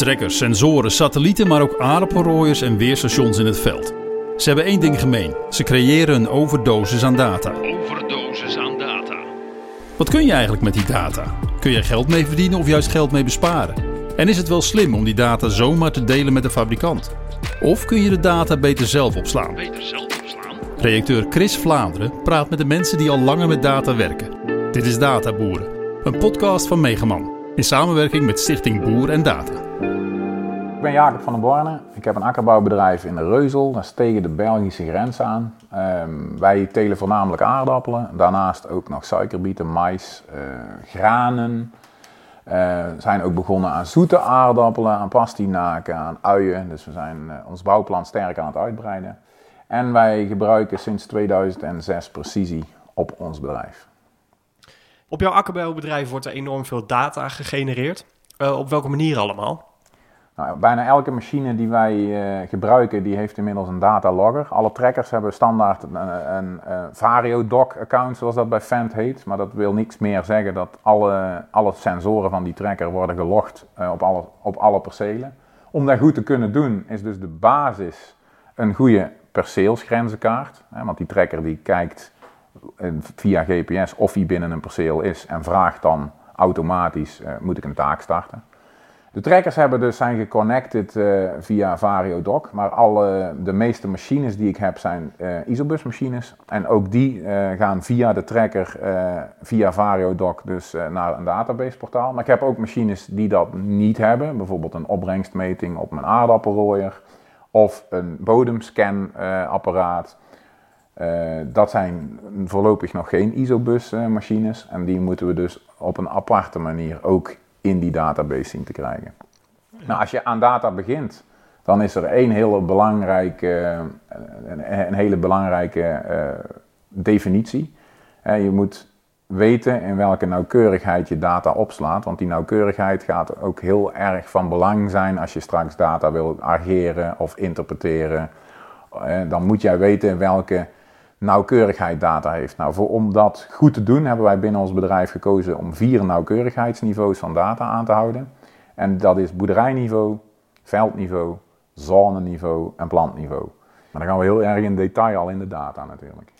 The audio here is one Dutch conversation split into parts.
Trekkers, sensoren, satellieten, maar ook aardappelrooiers en weerstations in het veld. Ze hebben één ding gemeen. Ze creëren een overdosis aan data. Overdosis aan data. Wat kun je eigenlijk met die data? Kun je geld mee verdienen of juist geld mee besparen? En is het wel slim om die data zomaar te delen met de fabrikant? Of kun je de data beter zelf opslaan? Beter zelf opslaan. Redacteur Chris Vlaanderen praat met de mensen die al langer met data werken. Dit is Databoeren, een podcast van Megaman. In samenwerking met Stichting Boer en Data. Ik ben Jacob van der Borne. Ik heb een akkerbouwbedrijf in de Reuzel. Dat is tegen de Belgische grens aan. Ehm, wij telen voornamelijk aardappelen. Daarnaast ook nog suikerbieten, mais, eh, granen. Eh, We zijn ook begonnen aan zoete aardappelen, aan pastinaken, aan uien. Dus we zijn eh, ons bouwplan sterk aan het uitbreiden. En wij gebruiken sinds 2006 precisie op ons bedrijf. Op jouw akkerbouwbedrijf wordt er enorm veel data gegenereerd. Op welke manier allemaal? Nou, bijna elke machine die wij eh, gebruiken, die heeft inmiddels een datalogger. Alle trekkers hebben standaard een, een, een VarioDoc-account, zoals dat bij Fendt heet. Maar dat wil niks meer zeggen dat alle, alle sensoren van die trekker worden gelogd eh, op, alle, op alle percelen. Om dat goed te kunnen doen, is dus de basis een goede perceelsgrenzenkaart. Hè, want die trekker die kijkt eh, via GPS of hij binnen een perceel is en vraagt dan automatisch, eh, moet ik een taak starten. De trekkers hebben dus zijn geconnected eh, via VarioDoc, maar alle, de meeste machines die ik heb zijn eh Isobus machines. En ook die eh, gaan via de trekker, eh, via VarioDoc, dus eh, naar een database portaal. Maar ik heb ook machines die dat niet hebben, bijvoorbeeld een opbrengstmeting op mijn aardappelrooier of een bodemscanapparaat. Dat zijn voorlopig nog geen Isobus machines en die moeten we dus op een aparte manier ook in die database zien te krijgen. Nou, als je aan data begint, dan is er één hele belangrijke, eh, een, hele belangrijke eh, definitie. Eh, je moet weten in welke nauwkeurigheid je data opslaat, want die nauwkeurigheid gaat ook heel erg van belang zijn als je straks data wil ageren of interpreteren. Dan moet jij weten welke nauwkeurigheid data heeft. Nou, voor, om dat goed te doen hebben wij binnen ons bedrijf gekozen om vier nauwkeurigheidsniveaus van data aan te houden. En dat is boerderijniveau, veldniveau, zoneniveau en plantniveau. Maar dan gaan we heel erg in detail al in de data natuurlijk.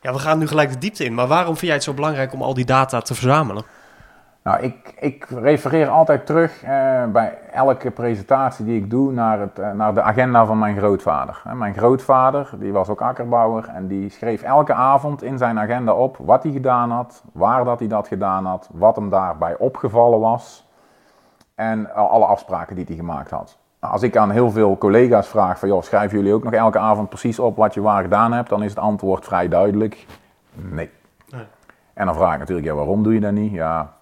Ja, we gaan nu gelijk de diepte in. Maar waarom vind jij het zo belangrijk om al die data te verzamelen? Nou, ik, ik refereer altijd terug eh, bij elke presentatie die ik doe naar, het, eh, naar de agenda van mijn grootvader. Mijn grootvader, die was ook akkerbouwer en die schreef elke avond in zijn agenda op wat hij gedaan had, waar dat hij dat gedaan had, wat hem daarbij opgevallen was en alle afspraken die hij gemaakt had. Nou, als ik aan heel veel collega's vraag van, joh, schrijven jullie ook nog elke avond precies op wat je waar gedaan hebt, dan is het antwoord vrij duidelijk, nee. Nee. En dan vraag ik natuurlijk, ja, waarom doe je dat niet? Ja,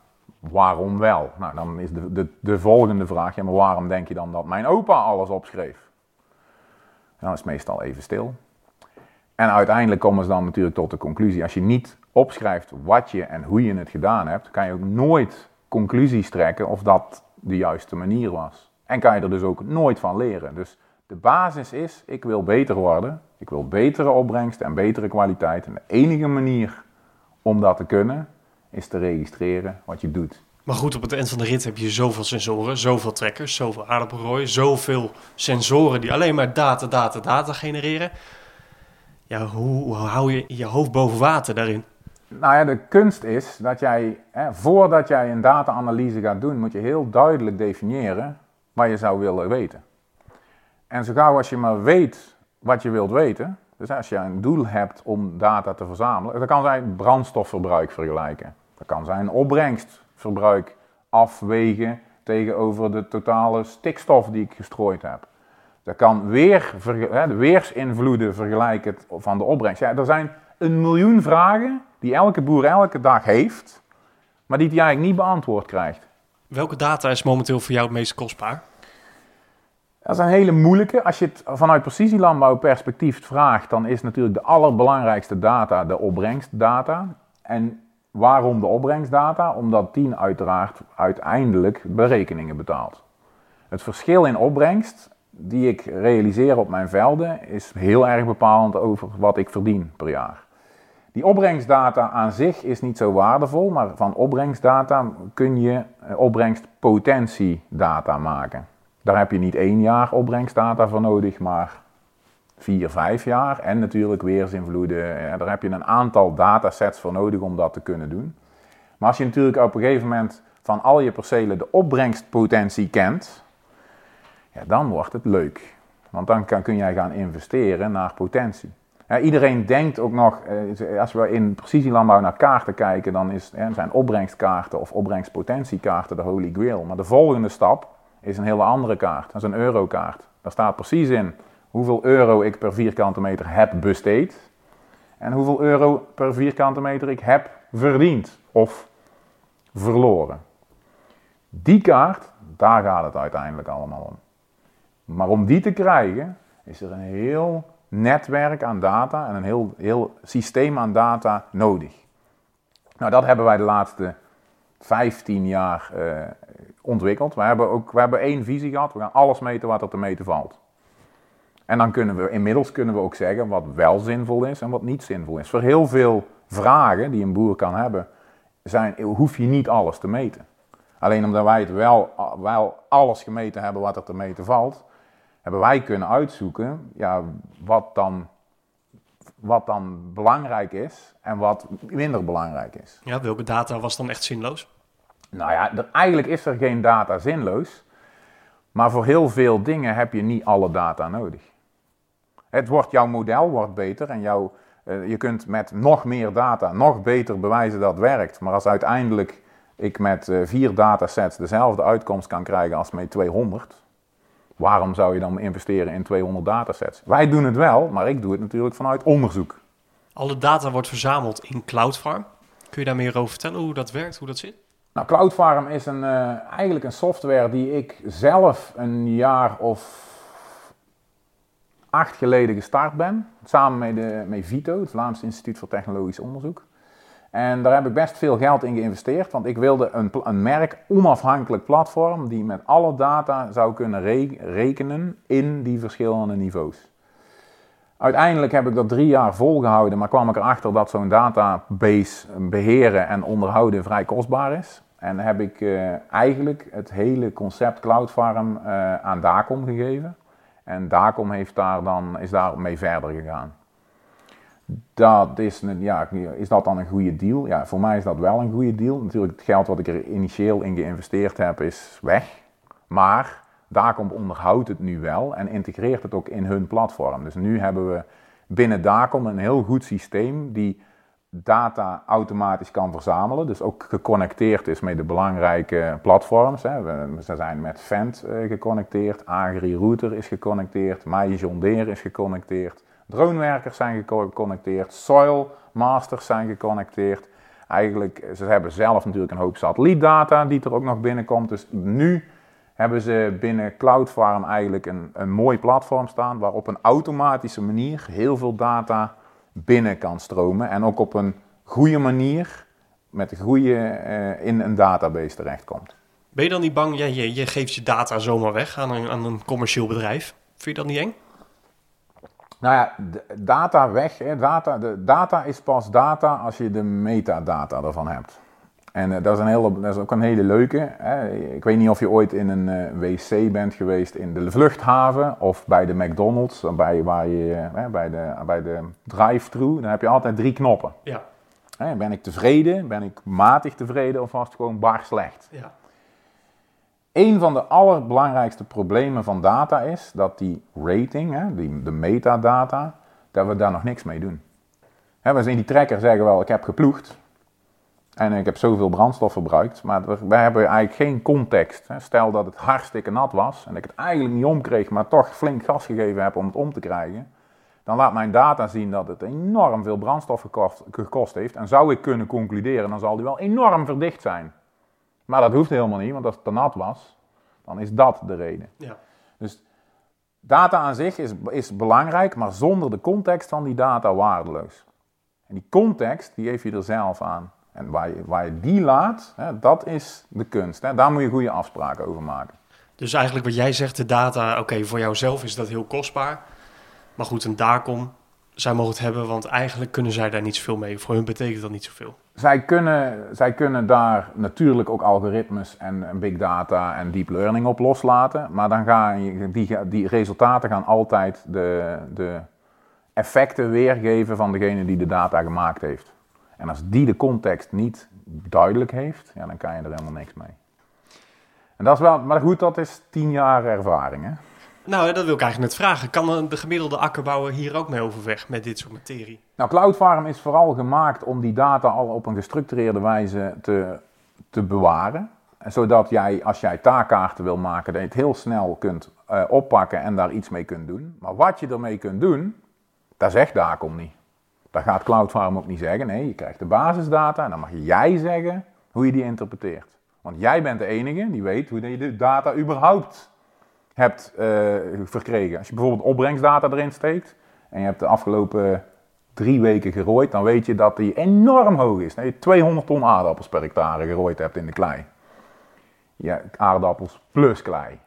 waarom wel? Nou, dan is de, de, de volgende vraag, ja, maar waarom denk je dan dat mijn opa alles opschreef? En dan is meestal even stil. En uiteindelijk komen ze dan natuurlijk tot de conclusie, als je niet opschrijft wat je en hoe je het gedaan hebt, kan je ook nooit conclusies trekken of dat de juiste manier was. En kan je er dus ook nooit van leren. Dus de basis is, ik wil beter worden, ik wil betere opbrengst en betere kwaliteit. En de enige manier om dat te kunnen, is te registreren wat je doet. Maar goed, op het eind van de rit heb je zoveel sensoren, zoveel trekkers, zoveel aardappelrooien, zoveel sensoren die alleen maar data, data, data genereren. Ja, hoe, hoe hou je je hoofd boven water daarin? Nou ja, de kunst is dat jij, hè, voordat jij een data-analyse gaat doen, moet je heel duidelijk definiëren wat je zou willen weten. En zo gauw als je maar weet wat je wilt weten, dus als je een doel hebt om data te verzamelen, dat kan zijn brandstofverbruik vergelijken. Dat kan zijn opbrengstverbruik afwegen tegenover de totale stikstof die ik gestrooid heb. Dat kan weer, de weersinvloeden vergelijken van de opbrengst. Ja, er zijn een miljoen vragen die elke boer elke dag heeft, maar die hij eigenlijk niet beantwoord krijgt. Welke data is momenteel voor jou het meest kostbaar? Dat is een hele moeilijke. Als je het vanuit precisielandbouwperspectief vraagt, dan is natuurlijk de allerbelangrijkste data de opbrengstdata. En waarom de opbrengstdata? Omdat die uiteraard uiteindelijk berekeningen betaalt. Het verschil in opbrengst die ik realiseer op mijn velden is heel erg bepalend over wat ik verdien per jaar. Die opbrengstdata aan zich is niet zo waardevol, maar van opbrengstdata kun je eh, opbrengstpotentiedata maken. Daar heb je niet één jaar opbrengstdata voor nodig, maar vier, vijf jaar. En natuurlijk weersinvloeden. Ja, daar heb je een aantal datasets voor nodig om dat te kunnen doen. Maar als je natuurlijk op een gegeven moment van al je percelen de opbrengstpotentie kent, ja, dan wordt het leuk. Want dan kan, kun jij gaan investeren naar potentie. Ja, iedereen denkt ook nog, eh, als we in precisielandbouw naar kaarten kijken, dan is, hè, zijn opbrengstkaarten of opbrengstpotentiekaarten de holy grail. Maar de volgende stap is een hele andere kaart. Dat is een eurokaart. Daar staat precies in hoeveel euro ik per vierkante meter heb besteed en hoeveel euro per vierkante meter ik heb verdiend of verloren. Die kaart, daar gaat het uiteindelijk allemaal om. Maar om die te krijgen, is er een heel netwerk aan data en een heel, heel systeem aan data nodig. Nou, dat hebben wij de laatste 15 jaar uh, ontwikkeld. We hebben, ook, we hebben één visie gehad. We gaan alles meten wat er te meten valt. En dan kunnen we inmiddels kunnen we ook zeggen wat wel zinvol is en wat niet zinvol is. Voor heel veel vragen die een boer kan hebben, zijn, hoef je niet alles te meten. Alleen omdat wij het wel, wel alles gemeten hebben wat er te meten valt, hebben wij kunnen uitzoeken ja, wat, dan, wat dan belangrijk is en wat minder belangrijk is. Ja, welke data was dan echt zinloos? Nou ja, er, eigenlijk is er geen data zinloos. Maar voor heel veel dingen heb je niet alle data nodig. Het wordt, jouw model wordt beter en jouw, uh, je kunt met nog meer data nog beter bewijzen dat het werkt. Maar als uiteindelijk ik met uh, vier datasets dezelfde uitkomst kan krijgen als met 200, waarom zou je dan investeren in 200 datasets? Wij doen het wel, maar ik doe het natuurlijk vanuit onderzoek. Alle data wordt verzameld in Cloudfarm. Kun je daar meer over vertellen hoe dat werkt, hoe dat zit? Nou, Cloudfarm is een, uh, eigenlijk een software die ik zelf een jaar of acht geleden gestart ben. Samen met, de, met VITO, het Vlaams Instituut voor Technologisch Onderzoek. En daar heb ik best veel geld in geïnvesteerd, want ik wilde een, een merk onafhankelijk platform die met alle data zou kunnen rekenen in die verschillende niveaus. Uiteindelijk heb ik dat drie jaar volgehouden, maar kwam ik erachter dat zo'n database beheren en onderhouden vrij kostbaar is. En heb ik uh, eigenlijk het hele concept Cloudfarm uh, aan Dacom gegeven. En Dacom heeft daar dan, is daarmee verder gegaan. Dat is, ja, is dat dan een goede deal? Ja, voor mij is dat wel een goede deal. Natuurlijk, het geld wat ik er initieel in geïnvesteerd heb, is weg. Maar Dacom onderhoudt het nu wel en integreert het ook in hun platform. Dus nu hebben we binnen Dacom een heel goed systeem die data automatisch kan verzamelen. Dus ook geconnecteerd is met de belangrijke platforms. Hè. We, zijn met Vent uh, geconnecteerd, Agri Router is geconnecteerd, MyJohn Deere is geconnecteerd, dronewerkers zijn geconnecteerd, Soil Masters zijn geconnecteerd. Eigenlijk, ze hebben zelf natuurlijk een hoop satellietdata die er ook nog binnenkomt. Dus nu hebben ze binnen Cloudfarm eigenlijk een, een mooi platform staan waar op een automatische manier heel veel data binnen kan stromen en ook op een goede manier met een goede uh, in een database terechtkomt. Ben je dan niet bang, ja, je, je geeft je data zomaar weg aan een, aan een commercieel bedrijf. Vind je dat niet eng? Nou ja, data weg. Hè, data, de data is pas data als je de metadata ervan hebt. En uh, dat, is een hele, dat is ook een hele leuke. Hè. Ik weet niet of je ooit in een uh, wc bent geweest in de vluchthaven of bij de McDonald's, bij, waar je, uh, bij de, bij de drive-thru. Dan heb je altijd drie knoppen. Ja. Hè, ben ik tevreden? Ben ik matig tevreden of was het gewoon bar slecht? Ja. Een van de allerbelangrijkste problemen van data is dat die rating, hè, die, de metadata, dat we daar nog niks mee doen. Hè, we zien die trekker zeggen wel, ik heb geploegd. En ik heb zoveel brandstof verbruikt, maar wij hebben eigenlijk geen context. Stel dat het hartstikke nat was en ik het eigenlijk niet omkreeg, maar toch flink gas gegeven heb om het om te krijgen. Dan laat mijn data zien dat het enorm veel brandstof gekost, gekost heeft. En zou ik kunnen concluderen, dan zal die wel enorm verdicht zijn. Maar dat hoeft helemaal niet, want als het te nat was, dan is dat de reden. Ja. Dus data aan zich is, is belangrijk, maar zonder de context van die data waardeloos. En die context, die geef je er zelf aan. En waar je, waar je die laat, hè, dat is de kunst. Hè. Daar moet je goede afspraken over maken. Dus eigenlijk wat jij zegt, de data, oké, voor jouzelf is dat heel kostbaar. Maar goed, een DACOM zij mogen het hebben, want eigenlijk kunnen zij daar niet zoveel mee. Voor hun betekent dat niet zoveel. Zij kunnen, zij kunnen daar natuurlijk ook algoritmes en, en big data en deep learning op loslaten. Maar dan gaan die, die resultaten gaan altijd de, de effecten weergeven van degene die de data gemaakt heeft. En als die de context niet duidelijk heeft, ja, dan kan je er helemaal niks mee. En dat is wel, maar goed, dat is tien jaar ervaring. Hè? Nou, dat wil ik eigenlijk net vragen. Kan de gemiddelde akkerbouwer hier ook mee overweg met dit soort materie? Nou, Cloudfarm is vooral gemaakt om die data al op een gestructureerde wijze te, te bewaren. Zodat jij, als jij taakkaarten wil maken, dat je het heel snel kunt uh, oppakken en daar iets mee kunt doen. Maar wat je ermee kunt doen, dat zegt Dacom niet. Dat gaat Cloudfarm ook niet zeggen. Nee, je krijgt de basisdata en dan mag jij zeggen hoe je die interpreteert. Want jij bent de enige die weet hoe je de data überhaupt hebt uh, verkregen. Als je bijvoorbeeld opbrengstdata erin steekt en je hebt de afgelopen drie weken gerooid, dan weet je dat die enorm hoog is. Dat je 200 ton aardappels per hectare gerooid hebt in de klei. Ja, aardappels plus klei.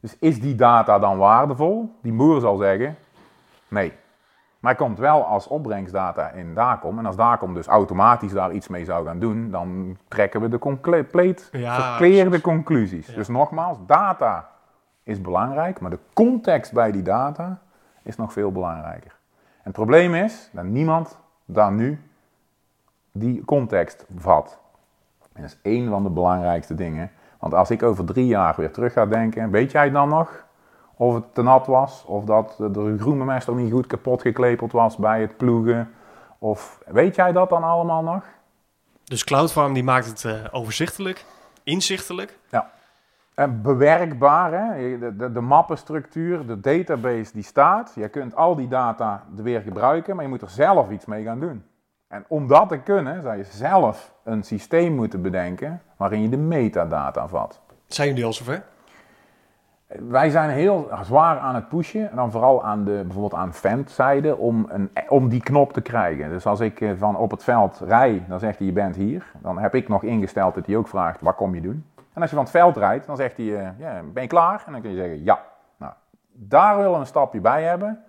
Dus is die data dan waardevol? Die boer zal zeggen, nee. Maar hij komt wel als opbrengstdata in DACOM. En als DACOM dus automatisch daar iets mee zou gaan doen, dan trekken we de compleet ja, verkeerde conclusies. Dus nogmaals, data is belangrijk, maar de context bij die data is nog veel belangrijker. En het probleem is dat niemand daar nu die context vat. En dat is één van de belangrijkste dingen. Want als ik over drie jaar weer terug ga denken, weet jij dan nog of het te nat was? Of dat de groenbemester niet goed kapot geklepeld was bij het ploegen? Of weet jij dat dan allemaal nog? Dus Cloudfarm die maakt het uh, overzichtelijk, inzichtelijk. Ja. En bewerkbaar, hè? De, de, de, mappenstructuur, de database die staat. Je kunt al die data weer gebruiken, maar je moet er zelf iets mee gaan doen. En om dat te kunnen, zou je zelf een systeem moeten bedenken waarin je de metadata vat. Zijn jullie al zover? Wij zijn heel zwaar aan het pushen, en dan vooral aan de, bijvoorbeeld aan ventzijde, om, een, om die knop te krijgen. Dus als ik eh, van op het veld rij, dan zegt hij je bent hier. Dan heb ik nog ingesteld dat hij ook vraagt, wat kom je doen? En als je van het veld rijdt, dan zegt hij, uh, ja, ben je klaar? En dan kun je zeggen, ja. Nou, daar willen we een stapje bij hebben,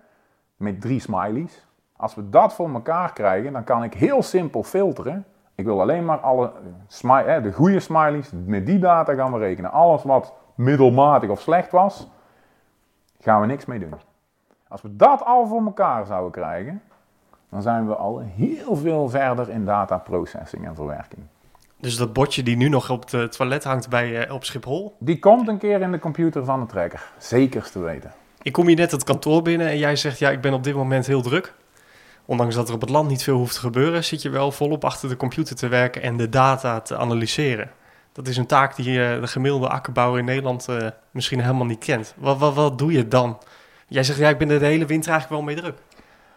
met drie smileys. Als we dat voor elkaar krijgen, dan kan ik heel simpel filteren. Ik wil alleen maar alle smile, de goede smileys, met die data gaan we rekenen. Alles wat middelmatig of slecht was, gaan we niks mee doen. Als we dat al voor elkaar zouden krijgen, dan zijn we al heel veel verder in data processing en verwerking. Dus dat bordje die nu nog op het toilet hangt bij, uh, op Schiphol? Die komt een keer in de computer van de trekker. Zekers te weten. Ik kom hier net het kantoor binnen en jij zegt, ja, ik ben op dit moment heel druk. Ondanks dat er op het land niet veel hoeft te gebeuren, zit je wel volop achter de computer te werken en de data te analyseren. Dat is een taak die uh, de gemiddelde akkerbouwer in Nederland uh, misschien helemaal niet kent. Wat, wat, wat doe je dan? Jij zegt, ja, ik ben er de hele winter eigenlijk wel mee druk.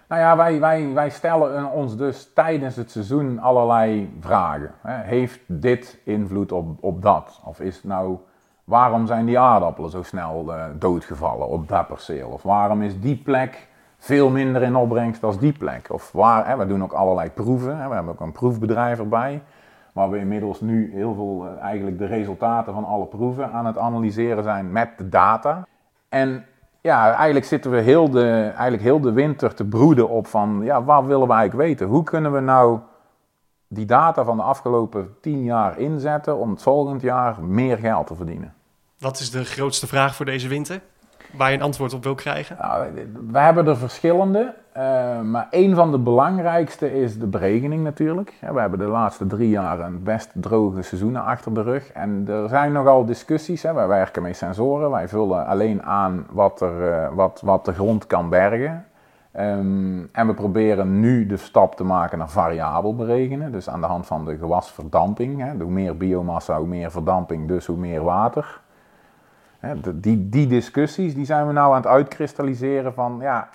Nou ja, wij, wij, wij stellen ons dus tijdens het seizoen allerlei vragen. Heeft dit invloed op, op dat? Of is nou, waarom zijn die aardappelen zo snel doodgevallen op dat perceel? Of waarom is die plek veel minder in opbrengst dan die plek? Of waar, hè, we doen ook allerlei proeven. Hè, we hebben ook een proefbedrijf erbij. Waar we inmiddels nu heel veel, uh, eigenlijk de resultaten van alle proeven aan het analyseren zijn met de data. En ja, eigenlijk zitten we heel de, eigenlijk heel de winter te broeden op van, ja, wat willen we eigenlijk weten? Hoe kunnen we nou die data van de afgelopen tien jaar inzetten om het volgend jaar meer geld te verdienen? Wat is de grootste vraag voor deze winter? Waar je een antwoord op wil krijgen? Nou, we hebben er verschillende. Uh, maar een van de belangrijkste is de berekening natuurlijk. We hebben de laatste drie jaar een best droge seizoenen achter de rug. En er zijn nogal discussies. Hè. Wij werken met sensoren. Wij vullen alleen aan wat, er, uh, wat, wat de grond kan bergen. Um, en we proberen nu de stap te maken naar variabel berekenen. Dus aan de hand van de gewasverdamping. Hè. Hoe meer biomassa, hoe meer verdamping, dus hoe meer water. Hè, die, die discussies die zijn we nou aan het uitkristalliseren van... Ja,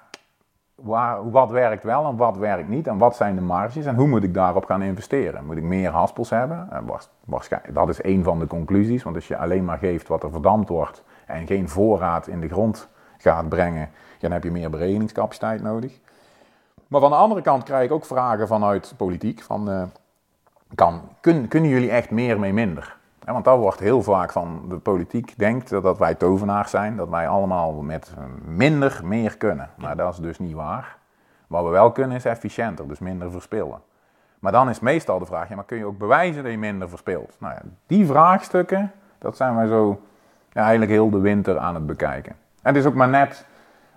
waar, wat werkt wel en wat werkt niet en wat zijn de marges en hoe moet ik daarop gaan investeren? Moet ik meer haspels hebben? Waarschijnlijk, dat is een van de conclusies, want als je alleen maar geeft wat er verdampt wordt en geen voorraad in de grond gaat brengen, dan heb je meer berekeningscapaciteit nodig. Maar van de andere kant krijg ik ook vragen vanuit politiek van, uh, kan, kun, kunnen jullie echt meer mee minder? Want dat wordt heel vaak van de politiek denkt dat wij tovenaars zijn, dat wij allemaal met minder meer kunnen. Maar dat is dus niet waar. Wat we wel kunnen is efficiënter, dus minder verspillen. Maar dan is meestal de vraag, ja, maar kun je ook bewijzen dat je minder verspilt? Nou ja, die vraagstukken, dat zijn wij zo ja, eigenlijk heel de winter aan het bekijken. En het is ook maar net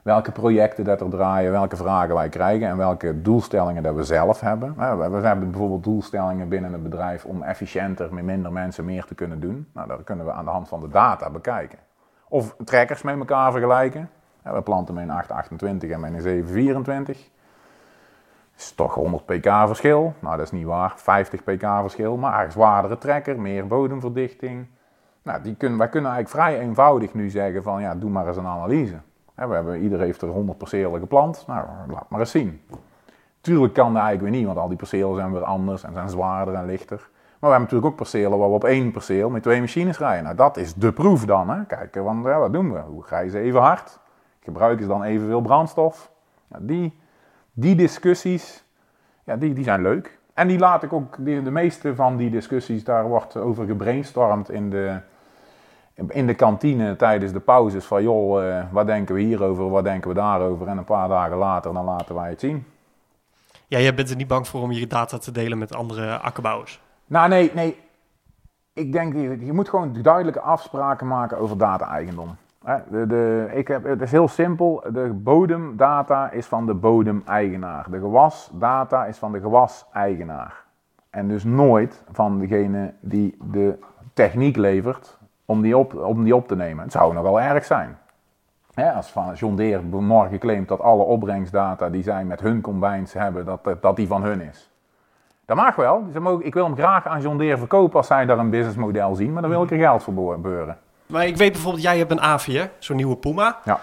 welke projecten dat er draaien, welke vragen wij krijgen en welke doelstellingen dat we zelf hebben. We hebben bijvoorbeeld doelstellingen binnen het bedrijf om efficiënter met minder mensen meer te kunnen doen. Nou, dat kunnen we aan de hand van de data bekijken. Of trekkers met elkaar vergelijken. We planten met een 828 en met een 724 is toch 100 pk verschil. Nou, dat is niet waar. 50 pk verschil, maar zwaardere trekker, meer bodemverdichting. Nou, die kunnen, wij kunnen eigenlijk vrij eenvoudig nu zeggen van ja, doe maar eens een analyse. We hebben, ieder heeft er 100 percelen geplant. Nou, laat maar eens zien. Tuurlijk kan dat eigenlijk weer niet, want al die percelen zijn weer anders en zijn zwaarder en lichter. Maar we hebben natuurlijk ook percelen waar we op één perceel met twee machines rijden. Nou, dat is de proef dan. Hè? Kijken, want ja, wat doen we? Hoe je ze even hard? Gebruiken ze dan evenveel brandstof? Die, die discussies, ja, die, die zijn leuk. En die laat ik ook, de meeste van die discussies, daar wordt over gebrainstormd in de, in de kantine tijdens de pauzes. Van joh, uh, wat denken we hierover, wat denken we daarover? En een paar dagen later, dan laten wij het zien. Ja, jij bent er niet bang voor om je data te delen met andere akkerbouwers? Nou, nee, nee. Ik denk, je, je moet gewoon duidelijke afspraken maken over data-eigendom. De, de, ik heb, het is heel simpel. De bodemdata is van de bodemeigenaar. De gewasdata is van de gewaseigenaar. En dus nooit van degene die de techniek levert om die op, om die op te nemen. Het zou nogal erg zijn. als van John Deere morgen claimt dat alle opbrengstdata die zij met hun combines hebben, dat, dat die van hun is. Dat mag wel. ik wil hem graag aan John Deere verkopen als zij daar een businessmodel zien, maar dan wil ik er geld voor beuren. Maar ik weet bijvoorbeeld, jij hebt een AVR, zo'n nieuwe Puma. Ja.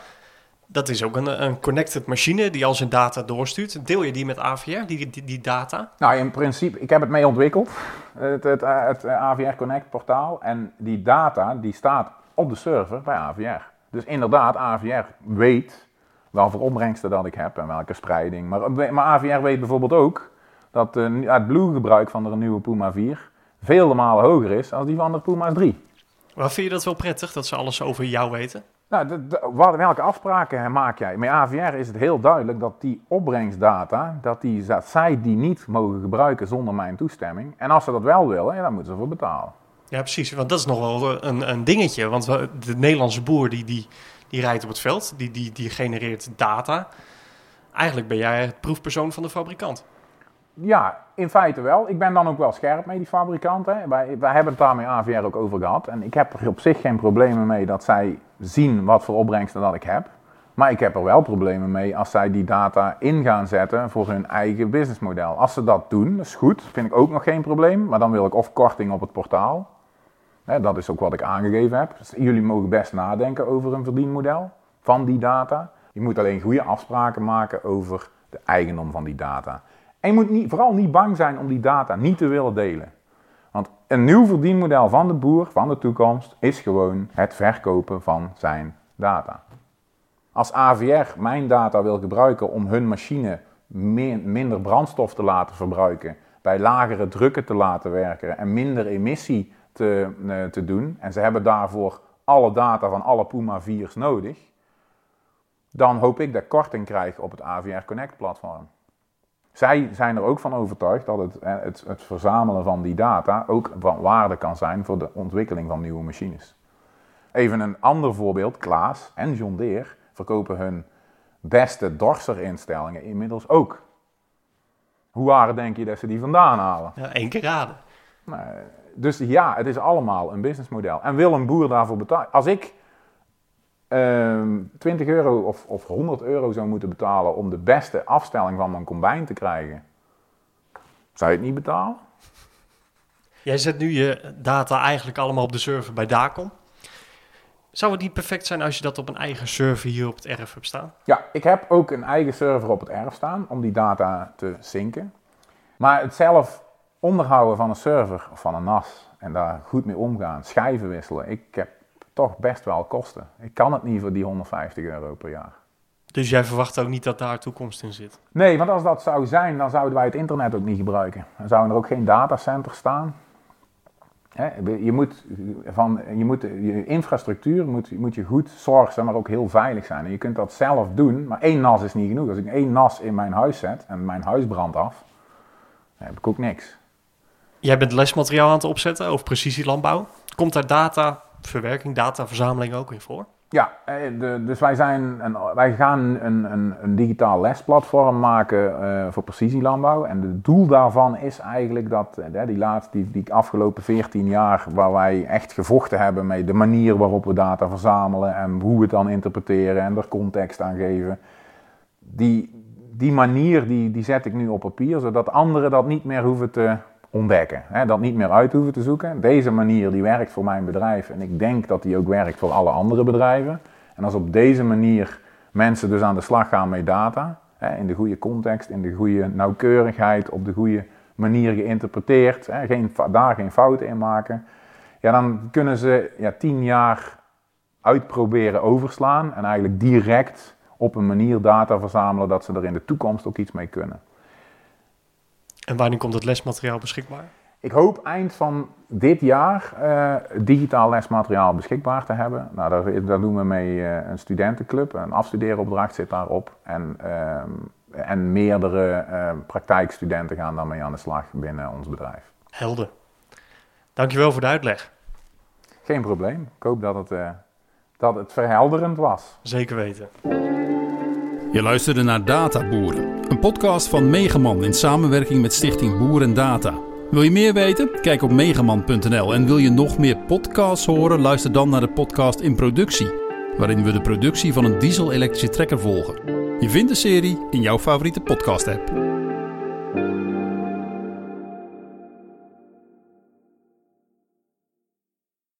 Dat is ook een, een connected machine die al zijn data doorstuurt. Deel je die met AVR, die, die, die data? Nou, in principe, ik heb het mee ontwikkeld, het, het, het AVR Connect portaal. En die data, die staat op de server bij AVR. Dus inderdaad, AVR weet welke opbrengsten dat ik heb en welke spreiding. Maar, maar AVR weet bijvoorbeeld ook dat het Blue-gebruik van de nieuwe Puma 4 vele malen hoger is dan die van de Puma 3. Maar vind je dat wel prettig, dat ze alles over jou weten? Nou, welke afspraken maak jij? Met AVR is het heel duidelijk dat die opbrengstdata, dat, die, zij die niet mogen gebruiken zonder mijn toestemming. En als ze dat wel willen, dan moeten ze voor betalen. Ja, precies. Want dat is nog wel een, een dingetje. Want de Nederlandse boer die, die, die rijdt op het veld, die, die, die genereert data. Eigenlijk ben jij het proefpersoon van de fabrikant. Ja, in feite wel. Ik ben dan ook wel scherp mee, die fabrikanten. Wij, wij hebben het daar met AVR ook over gehad. En ik heb er op zich geen problemen mee dat zij zien wat voor opbrengsten dat ik heb. Maar ik heb er wel problemen mee als zij die data in gaan zetten voor hun eigen businessmodel. Als ze dat doen, dat is goed, vind ik ook nog geen probleem. Maar dan wil ik of korting op het portaal. dat is ook wat ik aangegeven heb. Dus jullie mogen best nadenken over een verdienmodel van die data. Je moet alleen goede afspraken maken over de eigendom van die data. En je moet niet, vooral niet bang zijn om die data niet te willen delen. Want een nieuw verdienmodel van de boer van de toekomst is gewoon het verkopen van zijn data. Als AVR mijn data wil gebruiken om hun machine minder brandstof te laten verbruiken, bij lagere drukken te laten werken en minder emissie te, eh, te doen, en ze hebben daarvoor alle data van alle Puma 4's nodig, dan hoop ik dat korting krijg op het AVR Connect platform. Zij zijn er ook van overtuigd dat het, eh, het, het, verzamelen van die data ook van waarde kan zijn voor de ontwikkeling van nieuwe machines. Even een ander voorbeeld, Klaas en John Deere verkopen hun beste dorserinstellingen inmiddels ook. Hoe waren denk je dat ze die vandaan halen? Ja, één keer raden. Dus ja, het is allemaal een businessmodel. En wil een boer daarvoor betalen? Als ik 20 ehm, euro of, of 100 euro zou moeten betalen om de beste afstelling van mijn combine te krijgen, zou je het niet betalen? Jij zet nu je data eigenlijk allemaal op de server bij Dacom. Zou het niet perfect zijn als je dat op een eigen server hier op het erf hebt staan? Ja, ik heb ook een eigen server op het erf staan om die data te zinken. Maar het zelf onderhouden van een server of van een NAS en daar goed mee omgaan, schijven wisselen. Ik heb toch best wel kosten. Ik kan het niet voor die 150 euro per jaar. Dus jij verwacht ook niet dat daar toekomst in zit? Nee, want als dat zou zijn, dan zouden wij het internet ook niet gebruiken. Dan zouden er ook geen datacenters staan. Hè, je moet van je, moet, je infrastructuur moet, moet je goed zorgen, maar ook heel veilig zijn. En je kunt dat zelf doen, maar één nas is niet genoeg. Als ik één nas in mijn huis zet en mijn huis brandt af, dan heb ik ook niks. Jij bent lesmateriaal aan het opzetten over precisielandbouw. Komt daar dataverwerking, dataverzameling ook in voor? Ja, eh, dus wij, zijn een, wij gaan een, een, een digitaal lesplatform maken uh, voor precisielandbouw. En het doel daarvan is eigenlijk dat uh, die laatste, die, die afgelopen 14 jaar, waar wij echt gevochten hebben met de manier waarop we data verzamelen en hoe we het dan interpreteren en er context aan geven. Die, die manier die, die zet ik nu op papier, zodat anderen dat niet meer hoeven te ontdekken. Hè, dat niet meer uit hoeven te zoeken. Deze manier die werkt voor mijn bedrijf en ik denk dat die ook werkt voor alle andere bedrijven. En als op deze manier mensen dus aan de slag gaan met data, hè, in de goede context, in de goede nauwkeurigheid, op de goede manier geïnterpreteerd, hè, geen, daar geen fouten in maken, ja, dan kunnen ze ja, tien jaar uitproberen overslaan en eigenlijk direct op een manier data verzamelen dat ze er in de toekomst ook iets mee kunnen. En wanneer komt het lesmateriaal beschikbaar? Ik hoop eind van dit jaar uh, digitaal lesmateriaal beschikbaar te hebben. Nou, daar, daar doen we mee uh, een studentenclub, een afstudeeropdracht zit daarop. En, uh, en meerdere praktijkstudenten gaan daarmee aan de slag binnen ons bedrijf. Helder. Dankjewel voor de uitleg. Geen probleem. Ik hoop dat het, dat het verhelderend was. Zeker weten. Je luisterde naar Databoeren, een podcast van Megaman in samenwerking met Stichting Boer en Data. Wil je meer weten? Kijk op megaman.nl. En wil je nog meer podcasts horen? Luister dan naar de podcast In Productie, waarin we de productie van een diesel-elektrische trekker volgen. Je vindt de serie in jouw favoriete podcast-app.